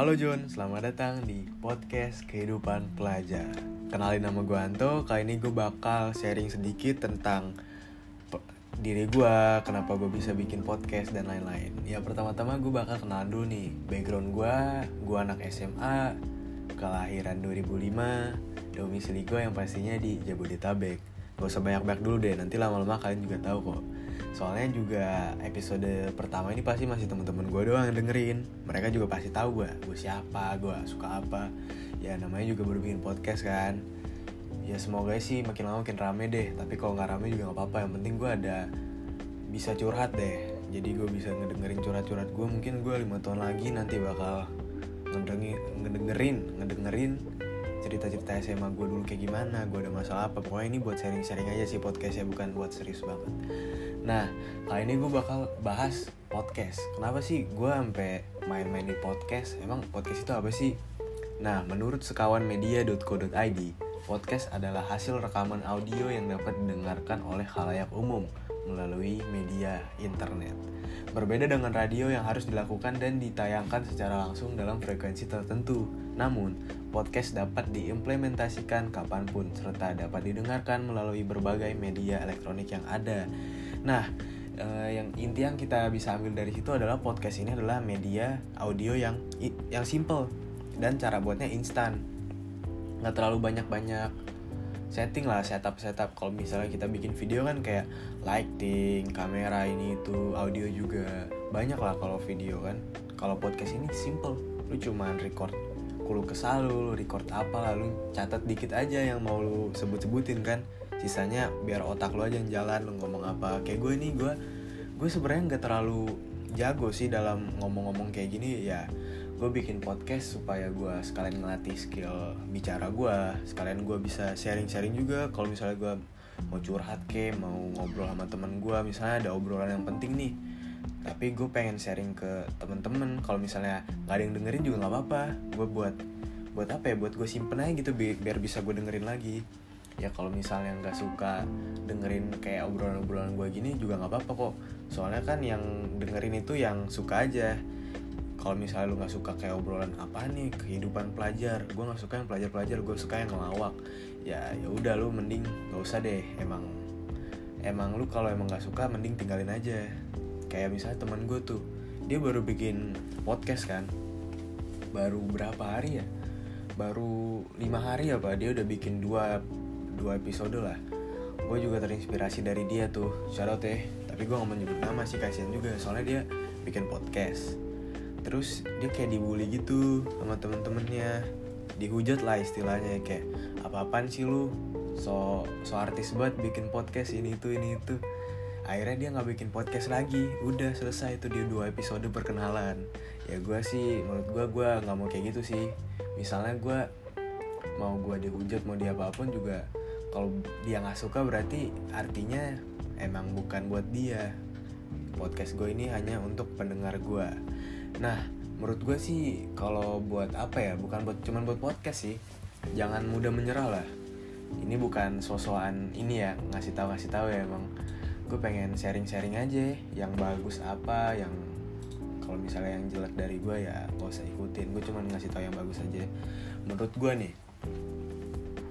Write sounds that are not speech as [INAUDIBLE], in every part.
Halo Jun, selamat datang di podcast Kehidupan Pelajar. Kenalin nama gue Anto, kali ini gue bakal sharing sedikit tentang diri gue, kenapa gue bisa bikin podcast dan lain-lain. Ya pertama-tama gue bakal kenalan dulu nih. Background gue, gue anak SMA, kelahiran 2005 Domisili gue yang pastinya di Jabodetabek. Gak usah banyak-banyak dulu deh, nanti lama-lama kalian juga tahu kok soalnya juga episode pertama ini pasti masih temen-temen gue doang yang dengerin. Mereka juga pasti tahu gue gue siapa gue suka apa. Ya namanya juga baru bikin podcast kan. Ya semoga sih makin lama makin rame deh. Tapi kalau nggak rame juga nggak apa-apa. Yang penting gue ada bisa curhat deh. Jadi gue bisa ngedengerin curhat-curhat gue mungkin gue lima tahun lagi nanti bakal ngedengerin ngedengerin ngedengerin cerita-cerita SMA gue dulu kayak gimana gue ada masalah apa. Pokoknya ini buat sharing-sharing aja sih podcastnya bukan buat serius banget. Nah kali ini gue bakal bahas podcast. Kenapa sih gue sampai main-main di podcast? Emang podcast itu apa sih? Nah menurut sekawan media.co.id podcast adalah hasil rekaman audio yang dapat didengarkan oleh khalayak umum melalui media internet. Berbeda dengan radio yang harus dilakukan dan ditayangkan secara langsung dalam frekuensi tertentu. Namun, podcast dapat diimplementasikan kapan pun serta dapat didengarkan melalui berbagai media elektronik yang ada. Nah, eh, yang inti yang kita bisa ambil dari situ adalah podcast ini adalah media audio yang yang simple dan cara buatnya instan. Nggak terlalu banyak-banyak setting lah setup setup kalau misalnya kita bikin video kan kayak lighting kamera ini itu audio juga. Banyak lah kalau video kan. Kalau podcast ini simple. Lu cuman record kulu kesal lu, record apa lah lu catat dikit aja yang mau lu sebut-sebutin kan. Sisanya biar otak lu aja yang jalan lu ngomong apa. Kayak gue nih gue gue sebenarnya nggak terlalu jago sih dalam ngomong-ngomong kayak gini. Ya gue bikin podcast supaya gue sekalian ngelatih skill bicara gue sekalian gue bisa sharing-sharing juga. Kalau misalnya gue mau curhat ke mau ngobrol sama temen gue misalnya ada obrolan yang penting nih. Tapi gue pengen sharing ke temen-temen. Kalau misalnya nggak ada yang dengerin juga nggak apa-apa. Gue buat buat apa ya? Buat gue simpen aja gitu bi biar bisa gue dengerin lagi. Ya kalau misalnya nggak suka dengerin kayak obrolan-obrolan gue gini juga nggak apa-apa kok. Soalnya kan yang dengerin itu yang suka aja kalau misalnya lu nggak suka kayak obrolan apa nih kehidupan pelajar gue nggak suka yang pelajar-pelajar gue suka yang ngelawak. Ya ya udah lu mending nggak usah deh emang emang lu kalau emang nggak suka mending tinggalin aja. Kayak misalnya teman gue tuh dia baru bikin podcast kan baru berapa hari ya? Baru lima hari apa dia udah bikin dua dua episode lah. Gue juga terinspirasi dari dia tuh shout out ya. Tapi gue gak mau nyebut nama sih kasihan juga soalnya dia bikin podcast terus dia kayak dibully gitu sama temen-temennya. Dihujat lah istilahnya kayak apa-apaan sih lu? So so artis banget bikin podcast ini itu ini itu. Akhirnya dia nggak bikin podcast lagi. Udah selesai itu dia dua episode perkenalan ya gue sih menurut gue gue nggak mau kayak gitu sih. Misalnya gue mau gue dihujat mau dia apa pun juga kalau dia nggak suka berarti artinya emang bukan buat dia. Podcast gue ini hanya untuk pendengar gue Nah, menurut gue sih kalau buat apa ya, bukan buat cuman buat podcast sih. Jangan mudah menyerah lah. Ini bukan sosokan ini ya, ngasih tahu ngasih tahu ya emang. Gue pengen sharing-sharing aja yang bagus apa, yang kalau misalnya yang jelek dari gue ya gak usah ikutin. Gue cuman ngasih tahu yang bagus aja. Menurut gue nih,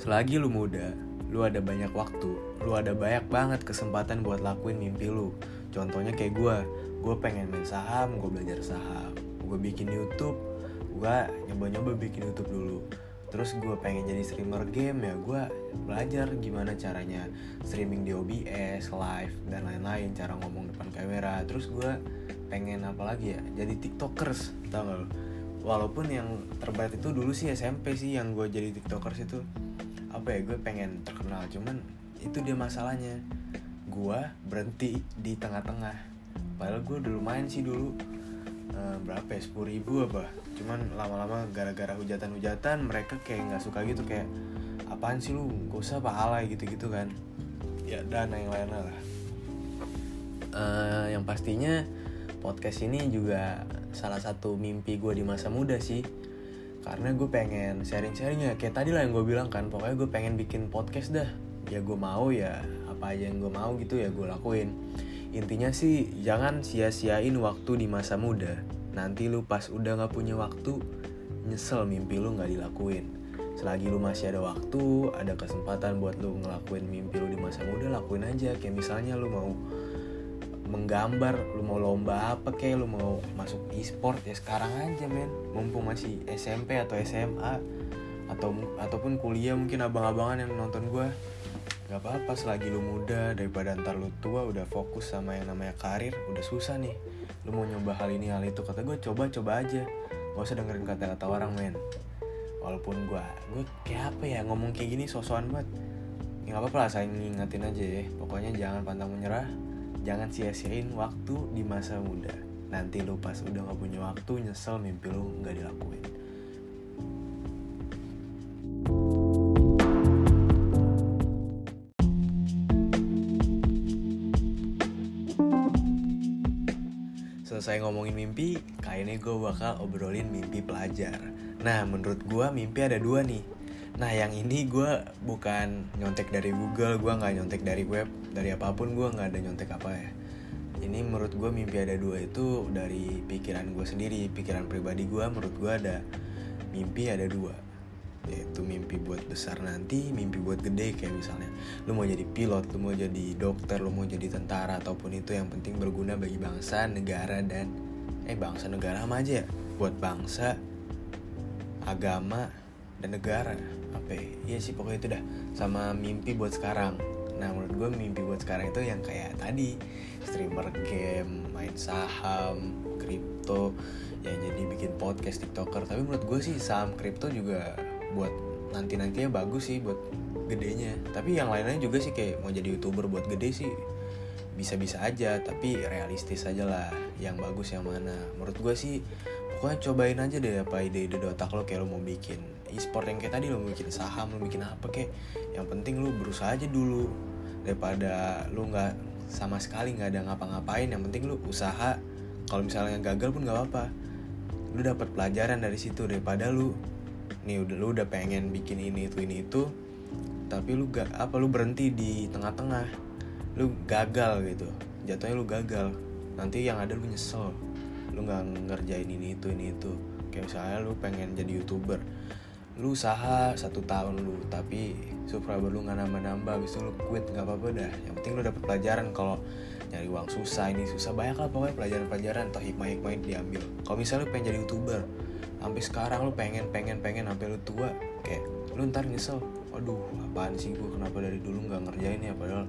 selagi lu muda, lu ada banyak waktu, lu ada banyak banget kesempatan buat lakuin mimpi lu. Contohnya kayak gue, gue pengen main saham gue belajar saham. Gue bikin YouTube gue nyoba-nyoba bikin YouTube dulu. Terus gue pengen jadi streamer game ya gue belajar gimana caranya streaming di OBS live dan lain-lain cara ngomong depan kamera. Terus gue pengen apa lagi ya? Jadi tiktokers tau gak lo walaupun yang terberat itu dulu sih SMP sih yang gue jadi tiktokers itu apa ya gue pengen terkenal. Cuman itu dia masalahnya. Gue berhenti di tengah-tengah padahal gue udah lumayan sih dulu. Uh, berapa ya? Sepuluh ribu apa. Cuman lama-lama gara-gara hujatan-hujatan mereka kayak nggak suka gitu kayak apaan sih lu? Gak usah pahala gitu-gitu kan. Ya dana yang lainnya lah. Uh, yang pastinya podcast ini juga salah satu mimpi gue di masa muda sih. Karena gue pengen sharing-sharing ya. Kayak tadi lah yang gue bilang kan pokoknya gue pengen bikin podcast dah. Ya gue mau ya apa aja yang gue mau gitu ya gue lakuin intinya sih jangan sia-siain waktu di masa muda. Nanti lu pas udah gak punya waktu nyesel mimpi lu nggak dilakuin. Selagi lu masih ada waktu ada kesempatan buat lu ngelakuin mimpi lu di masa muda lakuin aja. Kayak misalnya lu mau menggambar lu mau lomba apa kayak lu mau masuk e-sport ya sekarang aja men. Mumpung masih SMP atau SMA atau ataupun kuliah mungkin abang-abangan yang nonton gue nggak apa-apa selagi lu muda daripada ntar lu tua udah fokus sama yang namanya karir udah susah nih. Lu mau nyoba hal ini hal itu. Kata gue coba coba aja. Gak usah dengerin kata-kata orang men. Walaupun gue gue kayak apa ya ngomong kayak gini sosokan banget. Ya nggak apa-apa lah saya ngingetin aja ya. Pokoknya jangan pantang menyerah. Jangan sia-siain waktu di masa muda. Nanti lu pas udah gak punya waktu nyesel mimpi lu nggak dilakuin selesai ngomongin mimpi, ini gue bakal obrolin mimpi pelajar. Nah, menurut gue mimpi ada dua nih. Nah, yang ini gue bukan nyontek dari Google, gue nggak nyontek dari web, dari apa pun gue nggak ada nyontek apa ya. Ini menurut gue mimpi ada dua itu dari pikiran gue sendiri, pikiran pribadi gue. Menurut gue ada mimpi ada dua yaitu mimpi buat besar nanti mimpi buat gede kayak misalnya lu mau jadi pilot lu mau jadi dokter lu mau jadi tentara ataupun itu yang penting berguna bagi bangsa negara dan eh bangsa negara sama aja ya. Buat bangsa agama dan negara. Apa ya? iya sih pokoknya itu dah. Sama mimpi buat sekarang. Nah menurut gue mimpi buat sekarang itu yang kayak tadi. Streamer game main saham kripto yang jadi bikin podcast tiktoker. Tapi menurut gue sih saham kripto juga buat nanti nantinya bagus sih buat gedenya. Tapi yang lainnya juga sih kayak mau jadi youtuber buat gede sih bisa-bisa aja tapi realistis aja lah yang bagus yang mana. Menurut gue sih pokoknya cobain aja deh apa ide-ide di otak lo kayak lo mau bikin e-sport yang kayak tadi lo mau bikin saham lo bikin apa kayak yang penting lo berusaha aja dulu daripada lo nggak sama sekali nggak ada ngapa-ngapain. Yang penting lo usaha kalau misalnya gagal pun nggak apa-apa. Lu dapat pelajaran dari situ daripada lu nih udah lu udah pengen bikin ini itu ini itu tapi lu gak apa lu berhenti di tengah-tengah. Lu gagal gitu. Jatuhnya lu gagal. Nanti yang ada lu nyesel. Lu nggak ngerjain ini itu ini itu. Kayak misalnya lu pengen jadi youtuber. Lu usaha satu tahun lu tapi subscriber lu nggak nambah-nambah. Itu lu quit nggak apa-apa dah. Yang penting lu dapet pelajaran. Kalau nyari uang susah ini susah banyak lah pokoknya pelajaran-pelajaran atau hikmah-hikmah diambil. Kalau misalnya lu pengen jadi youtuber sampai sekarang lu pengen pengen pengen sampai lu tua kayak lu ntar nyesel aduh apaan sih gue kenapa dari dulu nggak ngerjain ya? Padahal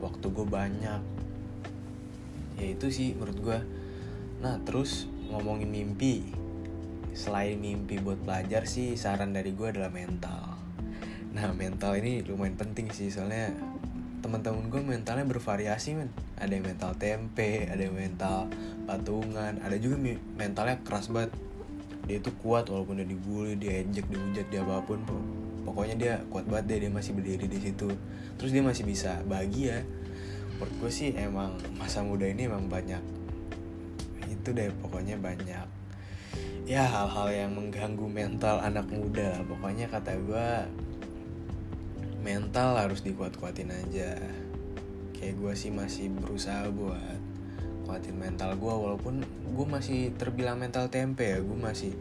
waktu gue banyak. Ya itu sih menurut gue nah terus ngomongin mimpi. Selain mimpi buat pelajar sih saran dari gue adalah mental. Nah mental ini lumayan penting sih soalnya teman-teman gue mentalnya bervariasi men. Ada yang mental tempe ada yang mental patungan ada juga mentalnya keras banget dia itu kuat walaupun dia dibully dia ejek dihujat dia apa pun. Pokoknya dia kuat banget deh dia masih berdiri di situ. Terus dia masih bisa bahagia. Menurut gue sih emang masa muda ini emang banyak itu deh pokoknya banyak ya hal-hal yang mengganggu mental anak muda pokoknya kata gue mental harus dikuat-kuatin aja. Kayak gue sih masih berusaha buat kuatin mental gue walaupun gue masih terbilang mental tempe ya gue masih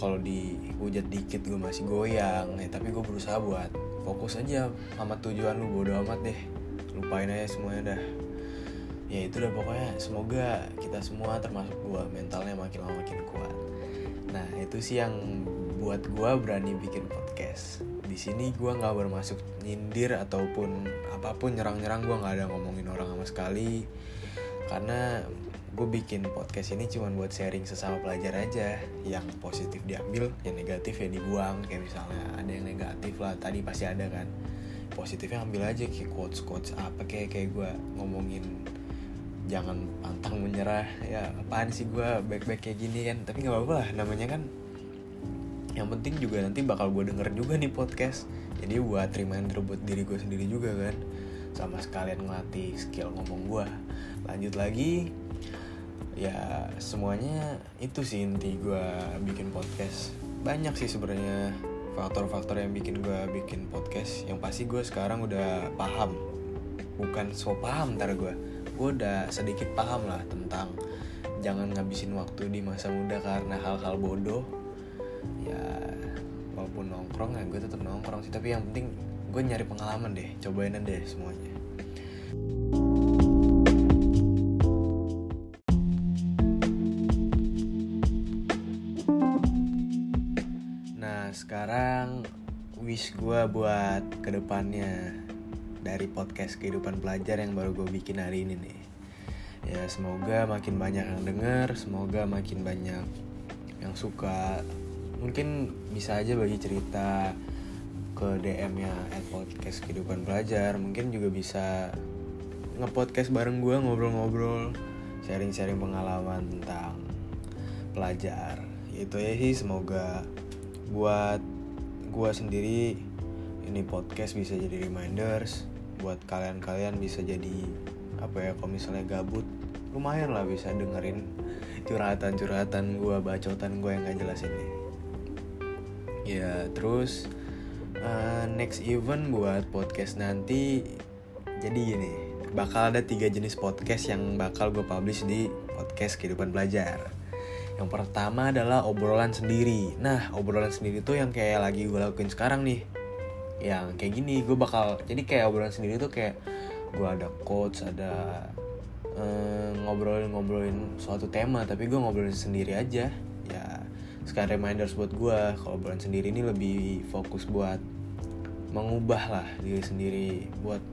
kalau dihujat dikit gue masih goyang ya tapi gue berusaha buat fokus aja sama tujuan lu bodo amat deh. Lupain aja semuanya dah. Ya itu udah pokoknya semoga kita semua termasuk gue mentalnya makin lama makin kuat. Nah itu sih yang buat gue berani bikin podcast. Di sini gue nggak bermasuk nyindir ataupun apa pun nyerang-nyerang gue nggak ada ngomongin orang sama sekali karena gue bikin podcast ini cuma buat sharing sesama pelajar aja. Yang positif diambil yang negatif ya dibuang. Kayak misalnya ada yang negatif lah tadi pasti ada kan. Positifnya ambil aja kayak quotes quotes apa kayak kayak gue ngomongin jangan pantang menyerah. Ya apaan sih gue baik baik kayak gini kan. Tapi nggak apa-apa lah namanya kan yang penting juga nanti bakal gue denger juga nih podcast. Jadi buat reminder buat diri gue sendiri juga kan sama sekalian ngelatih skill ngomong gue lanjut lagi ya semuanya itu sih inti gue bikin podcast. Banyak sih sebenarnya faktor-faktor yang bikin gue bikin podcast. Yang pasti gue sekarang udah paham. Bukan so paham ntar gue gue udah sedikit paham lah tentang jangan ngabisin waktu di masa muda karena hal-hal bodoh. Ya walaupun nongkrong ya gue tetap nongkrong sih. Tapi yang penting gue nyari pengalaman deh cobain deh semuanya. Nah sekarang wish gue buat ke depannya dari podcast kehidupan pelajar yang baru gue bikin hari ini nih. Ya semoga makin banyak yang denger semoga makin banyak yang suka. Mungkin bisa aja bagi cerita ke DM nya at podcast kehidupan pelajar mungkin juga bisa ngepodcast bareng gue ngobrol-ngobrol sharing-sharing pengalaman tentang pelajar. Itu ya sih semoga buat gue sendiri ini podcast bisa jadi reminders. Buat kalian-kalian bisa jadi apa ya kalau misalnya gabut lumayan lah bisa dengerin curhatan-curhatan gue bacotan gue yang gak jelas ini ya terus uh, next event buat podcast nanti jadi gini bakal ada tiga jenis podcast yang bakal gue publish di podcast kehidupan belajar yang pertama adalah obrolan sendiri. Nah, obrolan sendiri tuh yang kayak lagi gue lakuin sekarang nih. Yang kayak gini, gue bakal jadi kayak obrolan sendiri tuh kayak gue ada coach, ada eh, ngobrolin-ngobrolin suatu tema, tapi gue ngobrolin sendiri aja. Sekarang reminders buat gue kalau obrolan sendiri ini lebih fokus buat mengubah lah diri sendiri buat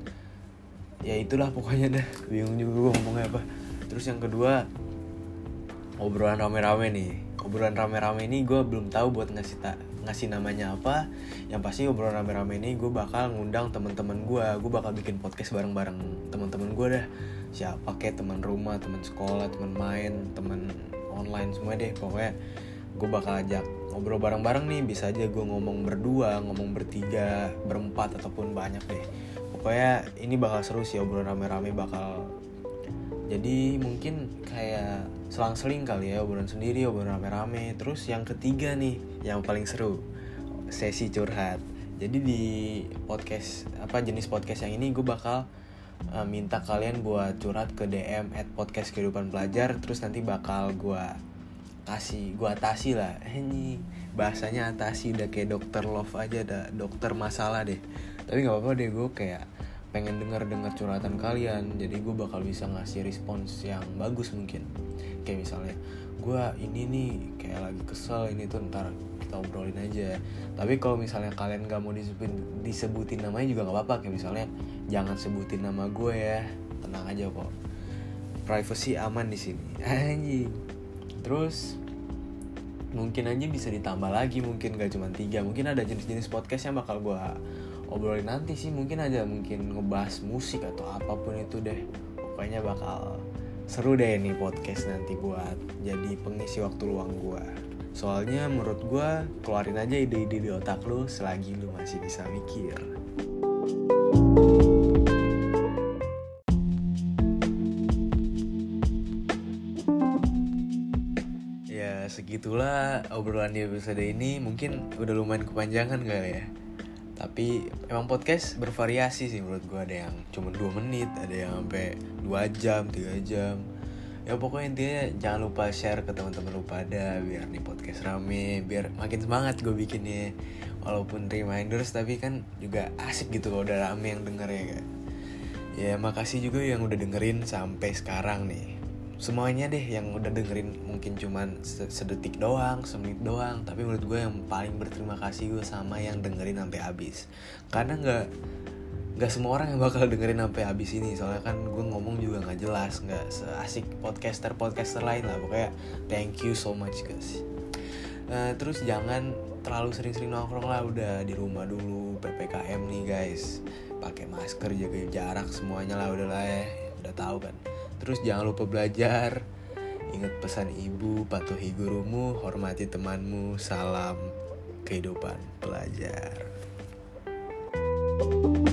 ya itulah pokoknya dah bingung juga gue ngomongnya apa. Terus yang kedua obrolan rame-rame nih. Obrolan rame-rame ini gue belum tahu buat ngasih tak ngasih namanya apa. Yang pasti obrolan rame-rame ini gue bakal ngundang teman-teman gue gue bakal bikin podcast bareng-bareng teman-teman gue dah siapa kayak teman rumah teman sekolah teman main teman online semua deh pokoknya gue bakal ajak ngobrol bareng-bareng nih. Bisa aja gue ngomong berdua ngomong bertiga berempat ataupun banyak deh. Pokoknya ini bakal seru sih obrolan rame-rame bakal. Jadi mungkin kayak selang-seling kali ya obrolan sendiri obrolan rame-rame. Terus yang ketiga nih yang paling seru sesi curhat. Jadi di podcast apa jenis podcast yang ini gue bakal uh, minta kalian buat curhat ke DM at podcast kehidupan pelajar. Terus nanti bakal gue kasih gue atasi lah. Ini bahasanya atasi udah kayak dokter love aja ada dokter masalah deh. Tapi nggak apa-apa deh gue kayak pengen denger dengar curhatan kalian. Jadi gue bakal bisa ngasih respons yang bagus mungkin. Kayak misalnya gue ini nih kayak lagi kesel ini tuh ntar kita obrolin aja. Tapi kalau misalnya kalian gak mau disebutin, disebutin namanya juga nggak apa-apa. Kayak misalnya jangan sebutin nama gue ya. Tenang aja kok. Privacy aman di sini. [LAUGHS] Anjing terus mungkin aja bisa ditambah lagi mungkin gak cuma tiga. Mungkin ada jenis-jenis podcast yang bakal gue obrolin nanti sih. Mungkin aja mungkin ngebahas musik atau apa pun itu deh. Pokoknya bakal seru deh nih podcast nanti buat jadi pengisi waktu luang gue soalnya menurut gue keluarin aja ide-ide di otak lu selagi lu masih bisa mikir. ya segitulah obrolan di episode ini. Mungkin udah lumayan kepanjangan kali ya. Tapi emang podcast bervariasi sih menurut gue ada yang cuma 2 menit ada yang sampai 2 jam 3 jam. Ya pokoknya intinya jangan lupa share ke teman-teman lu pada biar nih podcast rame biar makin semangat gue bikinnya. Walaupun reminders tapi kan juga asik gitu kalau udah rame yang denger ya kan ya makasih juga yang udah dengerin sampai sekarang nih semuanya deh yang udah dengerin mungkin cuman sedetik doang, semenit doang, tapi menurut gue yang paling berterima kasih gue sama yang dengerin sampai habis. Karena nggak nggak semua orang yang bakal dengerin sampai habis ini, soalnya kan gue ngomong juga nggak jelas, nggak seasik podcaster podcaster lain lah. Pokoknya thank you so much guys. Uh, terus jangan terlalu sering-sering nongkrong lah udah di rumah dulu ppkm nih guys pakai masker jaga jarak semuanya lah udah lah ya udah tahu kan Terus jangan lupa belajar. Ingat pesan ibu, patuhi gurumu, hormati temanmu. Salam kehidupan pelajar. thank you